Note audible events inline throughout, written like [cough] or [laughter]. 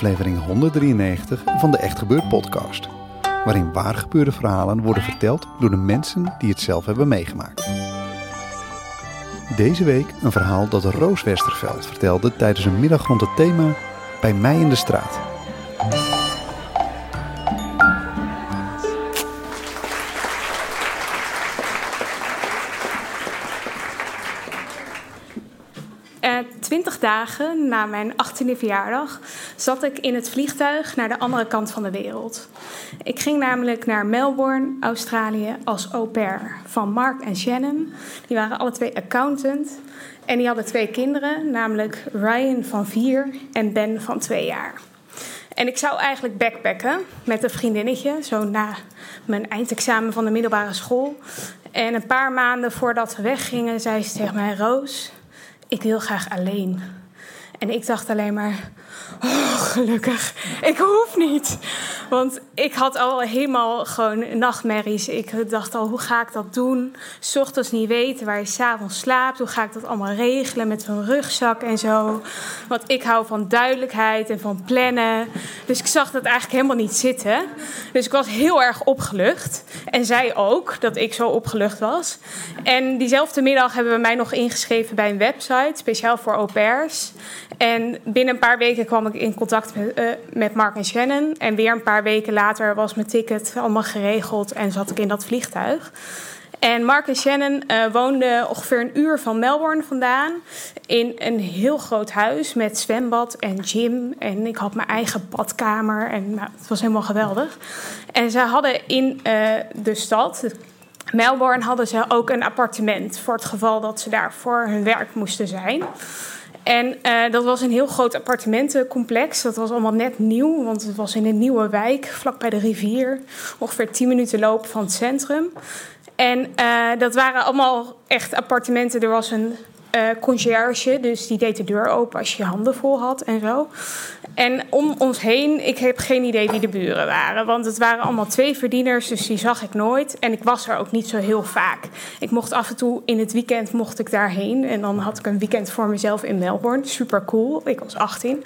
Aflevering 193 van de Echt Gebeurd podcast. Waarin waar gebeurde verhalen worden verteld door de mensen die het zelf hebben meegemaakt. Deze week een verhaal dat Roos Westerveld vertelde tijdens een middag rond het thema Bij mij in de straat. Eh, Twintig dagen na mijn 18e verjaardag zat ik in het vliegtuig naar de andere kant van de wereld. Ik ging namelijk naar Melbourne, Australië, als au pair van Mark en Shannon. Die waren alle twee accountant en die hadden twee kinderen, namelijk Ryan van vier en Ben van twee jaar. En ik zou eigenlijk backpacken met een vriendinnetje, zo na mijn eindexamen van de middelbare school. En een paar maanden voordat we weggingen, zei ze tegen mij: Roos, ik wil graag alleen. En ik dacht alleen maar, oh, gelukkig, ik hoef niet. Want ik had al helemaal gewoon nachtmerries. Ik dacht al, hoe ga ik dat doen? S ochtends niet weten waar je s'avonds slaapt. Hoe ga ik dat allemaal regelen met zo'n rugzak en zo? Want ik hou van duidelijkheid en van plannen. Dus ik zag dat eigenlijk helemaal niet zitten. Dus ik was heel erg opgelucht. En zij ook, dat ik zo opgelucht was. En diezelfde middag hebben we mij nog ingeschreven bij een website, speciaal voor au pairs. En binnen een paar weken kwam ik in contact met, eh, met Mark en Shannon. En weer een paar weken later was mijn ticket allemaal geregeld en zat ik in dat vliegtuig. En Mark en Shannon eh, woonden ongeveer een uur van Melbourne vandaan. In een heel groot huis met zwembad en gym. En ik had mijn eigen badkamer. En nou, het was helemaal geweldig. En ze hadden in eh, de stad, Melbourne, hadden ze ook een appartement. Voor het geval dat ze daar voor hun werk moesten zijn. En eh, dat was een heel groot appartementencomplex. Dat was allemaal net nieuw, want het was in een nieuwe wijk, vlak bij de rivier. Ongeveer 10 minuten loop van het centrum. En eh, dat waren allemaal echt appartementen. Er was een eh conciërge, dus die deed de deur open als je je handen vol had en zo. En om ons heen, ik heb geen idee wie de buren waren. Want het waren allemaal twee verdieners, dus die zag ik nooit. En ik was er ook niet zo heel vaak. Ik mocht af en toe in het weekend mocht ik daarheen. En dan had ik een weekend voor mezelf in Melbourne. Super cool. Ik was 18.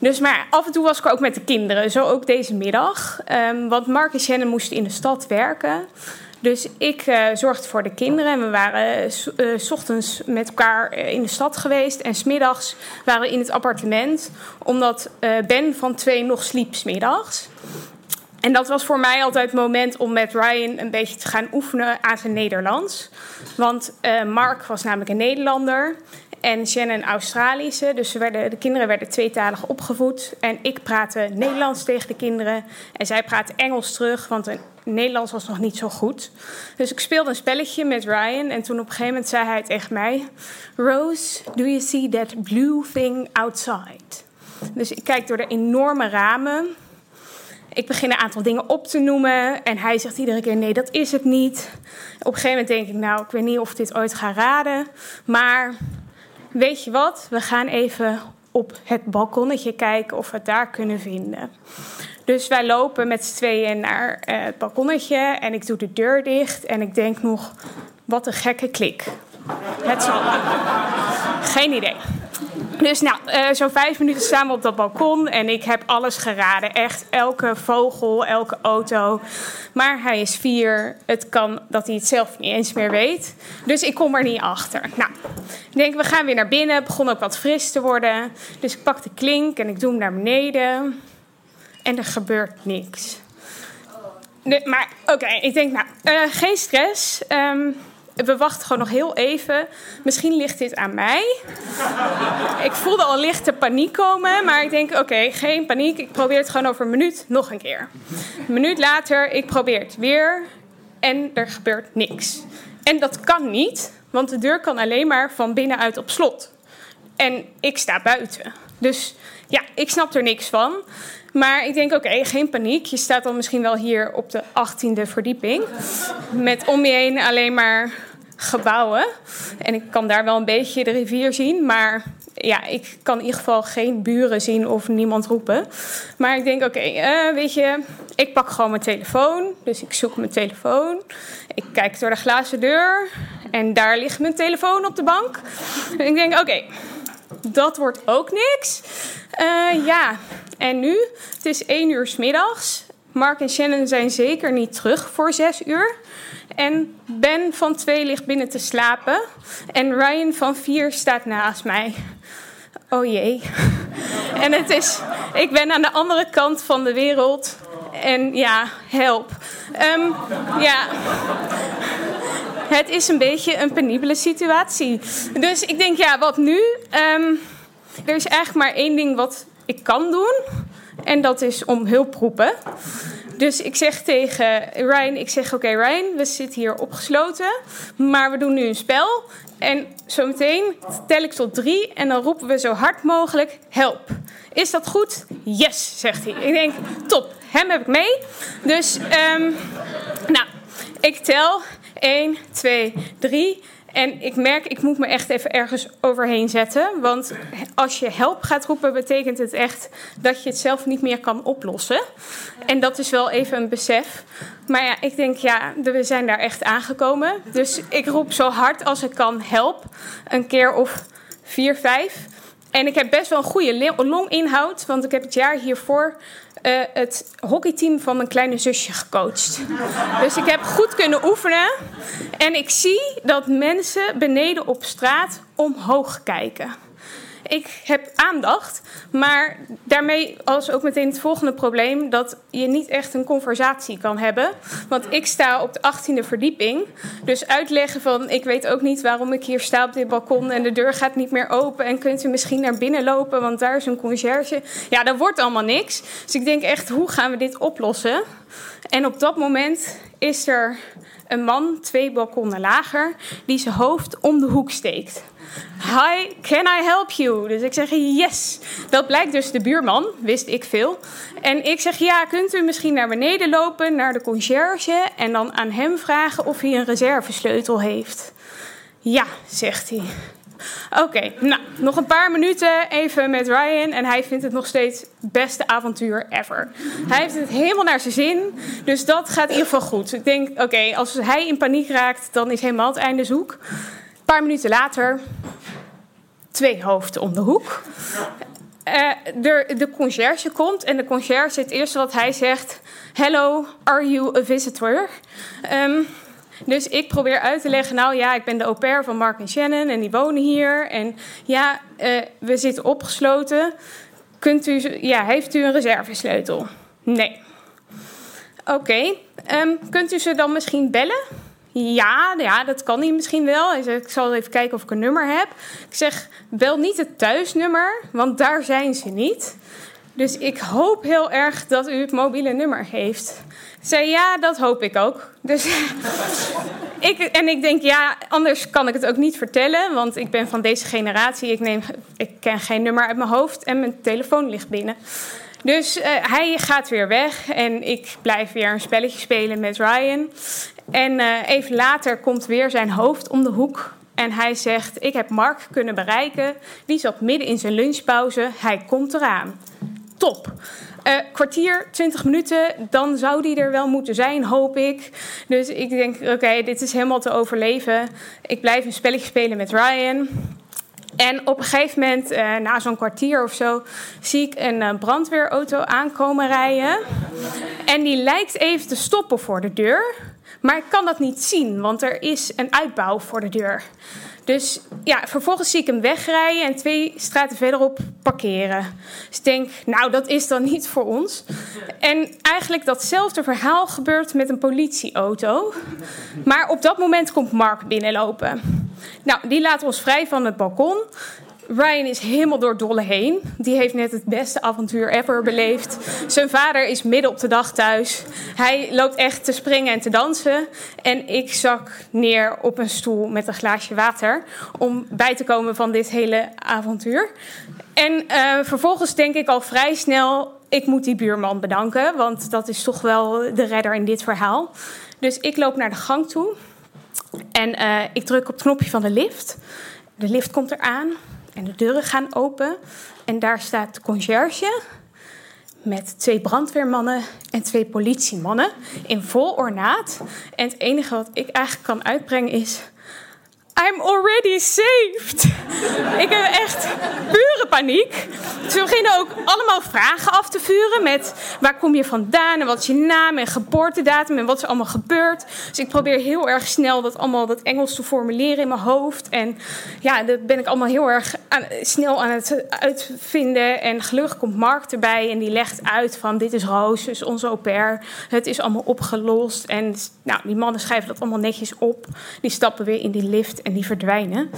Dus maar af en toe was ik ook met de kinderen. Zo ook deze middag. Ehm, want Mark en Shannon moesten in de stad werken. Dus ik eh, zorgde voor de kinderen. En we waren eh, eh, s ochtends met elkaar in de stad geweest. En smiddags waren we in het appartement. Omdat Ben van twee nog sliep smiddags. En dat was voor mij altijd het moment om met Ryan een beetje te gaan oefenen aan zijn Nederlands. Want Mark was namelijk een Nederlander en Shannon Australische. Dus werden, de kinderen werden tweetalig opgevoed. En ik praatte Nederlands tegen de kinderen. En zij praatte Engels terug, want Nederlands was nog niet zo goed. Dus ik speelde een spelletje met Ryan. En toen op een gegeven moment zei hij tegen mij... Rose, do you see that blue thing outside? Dus ik kijk door de enorme ramen ik begin een aantal dingen op te noemen. En hij zegt iedere keer: nee, dat is het niet. Op een gegeven moment denk ik: nou, ik weet niet of ik dit ooit ga raden. Maar weet je wat? We gaan even op het balkonnetje kijken of we het daar kunnen vinden. Dus wij lopen met z'n tweeën naar eh, het balkonnetje. En ik doe de deur dicht. En ik denk nog: wat een gekke klik. Het zal. Geen idee. Dus nou, eh, zo'n vijf minuten staan we op dat balkon en ik heb alles geraden. Echt elke vogel, elke auto. Maar hij is vier. Het kan dat hij het zelf niet eens meer weet. Dus ik kom er niet achter. Nou, ik denk, we gaan weer naar binnen. Het begon ook wat fris te worden. Dus ik pak de klink en ik doe hem naar beneden. En er gebeurt niks. Maar oké, ik denk, nou, eh, geen stress. Ehm, we wachten gewoon nog heel even. Misschien ligt dit aan mij. ik voelde al lichte paniek komen, maar ik denk: oké, geen paniek. Ik probeer het gewoon over een minuut nog een keer. Een minuut later, ik probeer het weer en er gebeurt niks. En dat kan niet, want de deur kan alleen maar van binnenuit op slot. En ik sta buiten. Dus ja, ik snap er niks van. Maar ik denk, oké, geen paniek. Je staat dan misschien wel hier op de 18e verdieping. Met om je heen alleen maar gebouwen. En ik kan daar wel een beetje de rivier zien. Maar ja, ik kan in ieder geval geen buren zien of niemand roepen. Maar ik denk, oké, eh, weet je, ik pak gewoon mijn telefoon. Dus ik zoek mijn telefoon. Ik kijk door de glazen deur. En daar ligt mijn telefoon op de bank. Ik denk, oké, dat wordt ook niks. Uh, ja, en nu? Het is één uur s middags. Mark en Shannon zijn zeker niet terug voor zes uur. En Ben van twee ligt binnen te slapen. En Ryan van vier staat naast mij. Oh jee. [laughs] En het is, ik ben aan de andere kant van de wereld. En ja, help. Um, ja. Het is een beetje een penibele situatie. Dus ik denk, ja, wat nu? Um, er is eigenlijk maar één ding wat ik kan doen. En dat is om hulp roepen. Dus ik zeg tegen Ryan, ik zeg oké okay, Ryan, we zitten hier opgesloten. Maar we doen nu een spel. En zometeen tel ik tot drie en dan roepen we zo hard mogelijk help. Is dat goed? Yes, zegt hij. Ik denk, top, hem heb ik mee. Dus, um, nou, ik tel 1, 2, 3. En ik merk, ik moet me echt even ergens overheen zetten. Want als je help gaat roepen, betekent het echt dat je het zelf niet meer kan oplossen. En dat is wel even een besef. Maar ja, ik denk, ja, we zijn daar echt aangekomen. Dus ik roep zo hard als ik kan help. Een keer of vier, vijf. En ik heb best wel een goede longinhoud, want ik heb het jaar hiervoor uh, het hockeyteam van mijn kleine zusje gecoacht. Dus ik heb goed kunnen oefenen. En ik zie dat mensen beneden op straat omhoog kijken ik heb aandacht. Maar daarmee als ook meteen het volgende probleem... dat je niet echt een conversatie kan hebben. Want ik sta op de 18e verdieping. Dus uitleggen van... ik weet ook niet waarom ik hier sta op dit balkon... en de deur gaat niet meer open... en kunt u misschien naar binnen lopen... want daar is een conciërge. Ja, dat wordt allemaal niks. Dus ik denk echt, hoe gaan we dit oplossen? En op dat moment is er een man, twee balkonnen lager... die zijn hoofd om de hoek steekt... Hi, can I help you? Dus ik zeg yes. Dat blijkt dus de buurman, wist ik veel. En ik zeg ja, kunt u misschien naar beneden lopen naar de conciërge en dan aan hem vragen of hij een reservesleutel heeft? Ja, zegt hij. Oké, nou, nog een paar minuten even met Ryan. En hij vindt het nog steeds beste avontuur ever. Hij heeft het helemaal naar zijn zin. Dus dat gaat in ieder geval goed. Ik denk, oké, als hij in paniek raakt, dan is helemaal het einde zoek. Een paar minuten later, twee hoofden om de hoek. Uh, de, de conciërge komt en de conciërge, het eerste wat hij zegt... Hello, are you a visitor? Um, dus ik probeer uit te leggen, nou ja, ik ben de au pair van Mark en Shannon en die wonen hier. En ja, uh, we zitten opgesloten. Kunt u, ja, heeft u een reservesleutel? Nee. Oké, um, kunt u ze dan misschien bellen? Ja, ja, dat kan hij misschien wel. Hij zegt, ik zal even kijken of ik een nummer heb. Ik zeg, bel niet het thuisnummer, want daar zijn ze niet. Dus ik hoop heel erg dat u het mobiele nummer heeft. Zei, ja, dat hoop ik ook. Dus [laughs] ik, en ik denk, ja, anders kan ik het ook niet vertellen. Want ik ben van deze generatie. Ik, neem, ik ken geen nummer uit mijn hoofd en mijn telefoon ligt binnen. Dus uh, hij gaat weer weg en ik blijf weer een spelletje spelen met Ryan. En uh, even later komt weer zijn hoofd om de hoek. En hij zegt: Ik heb Mark kunnen bereiken. Die zat midden in zijn lunchpauze. Hij komt eraan. Top. Uh, kwartier, 20 minuten, dan zou die er wel moeten zijn, hoop ik. Dus ik denk: Oké, dit is helemaal te overleven. Ik blijf een spelletje spelen met Ryan. En op een gegeven moment, uh, na zo'n kwartier of zo, zie ik een uh, brandweerauto aankomen rijden. En die lijkt even te stoppen voor de deur. Maar ik kan dat niet zien, want er is een uitbouw voor de deur. Dus ja, vervolgens zie ik hem wegrijden en twee straten verderop parkeren. Dus ik denk, nou, dat is dan niet voor ons. En eigenlijk datzelfde verhaal gebeurt met een politieauto. Maar op dat moment komt Mark binnenlopen. Nou, die laat ons vrij van het balkon. Ryan is helemaal door dolle heen. Die heeft net het beste avontuur ever beleefd. Zijn vader is midden op de dag thuis. Hij loopt echt te springen en te dansen. En ik zak neer op een stoel met een glaasje water. Om bij te komen van dit hele avontuur. En uh, vervolgens denk ik al vrij snel: ik moet die buurman bedanken. Want dat is toch wel de redder in dit verhaal. Dus ik loop naar de gang toe. En uh, ik druk op het knopje van de lift. De lift komt eraan. En de deuren gaan open. En daar staat de conciërge met twee brandweermannen en twee politiemannen in vol ornaat. En het enige wat ik eigenlijk kan uitbrengen is... I'm already saved. ik heb echt pure paniek. Ze beginnen ook allemaal vragen af te vuren met waar kom je vandaan en wat is je naam en geboortedatum en wat is er allemaal gebeurd. Dus ik probeer heel erg snel dat allemaal dat Engels te formuleren in mijn hoofd. En ja, dat ben ik allemaal heel erg aan, snel aan het uitvinden. En gelukkig komt Mark erbij en die legt uit van dit is Roos, dus onze au pair. Het is allemaal opgelost. En nou, die mannen schrijven dat allemaal netjes op. Die stappen weer in die lift en die verdwijnen.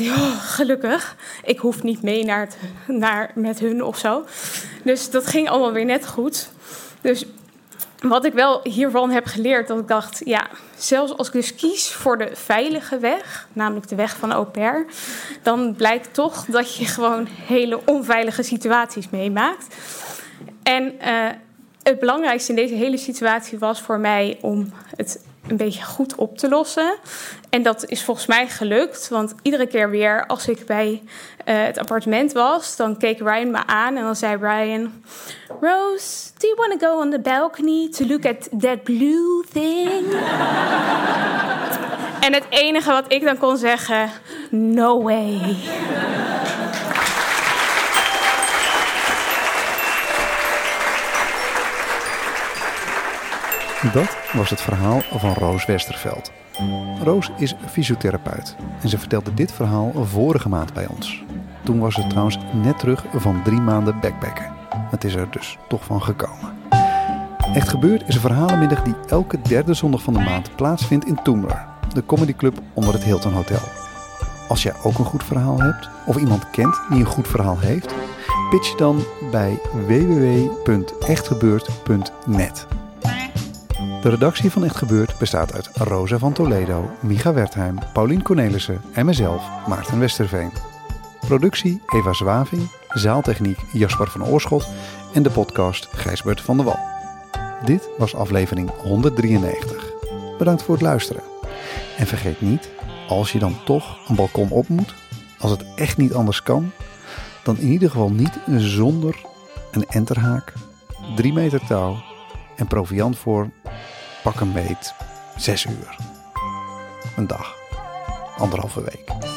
Oh, gelukkig, ik hoef niet mee naar, het, naar met hun of zo. Dus dat ging allemaal weer net goed. Dus wat ik wel hiervan heb geleerd, dat ik dacht, ja, zelfs als ik dus kies voor de veilige weg, namelijk de weg van au dan blijkt toch dat je gewoon hele onveilige situaties meemaakt. En uh, het belangrijkste in deze hele situatie was voor mij om het een beetje goed op te lossen. En dat is volgens mij gelukt. Want iedere keer weer als ik bij uh, het appartement was, dan keek Ryan me aan en dan zei Ryan: Rose, do you want to go on the balcony to look at that blue thing? [laughs] en het enige wat ik dan kon zeggen: No way. Dat was het verhaal van Roos Westerveld. Roos is fysiotherapeut en ze vertelde dit verhaal vorige maand bij ons. Toen was ze trouwens net terug van drie maanden backpacken. Het is er dus toch van gekomen. Echt gebeurd is een verhalenmiddag die elke derde zondag van de maand plaatsvindt in Toomler, de comedyclub onder het Hilton Hotel. Als jij ook een goed verhaal hebt of iemand kent die een goed verhaal heeft, pitch dan bij www.echtgebeurd.net. De redactie van Echt Gebeurd bestaat uit Rosa van Toledo, Micha Wertheim, Paulien Cornelissen en mezelf, Maarten Westerveen. Productie Eva Zwaving, zaaltechniek Jasper van Oorschot en de podcast Gijsbert van der Wal. Dit was aflevering 193. Bedankt voor het luisteren. En vergeet niet, als je dan toch een balkon op moet, als het echt niet anders kan, dan in ieder geval niet zonder een enterhaak, 3 meter touw en proviant voor pak een beet zes uur. Een dag. Anderhalve week.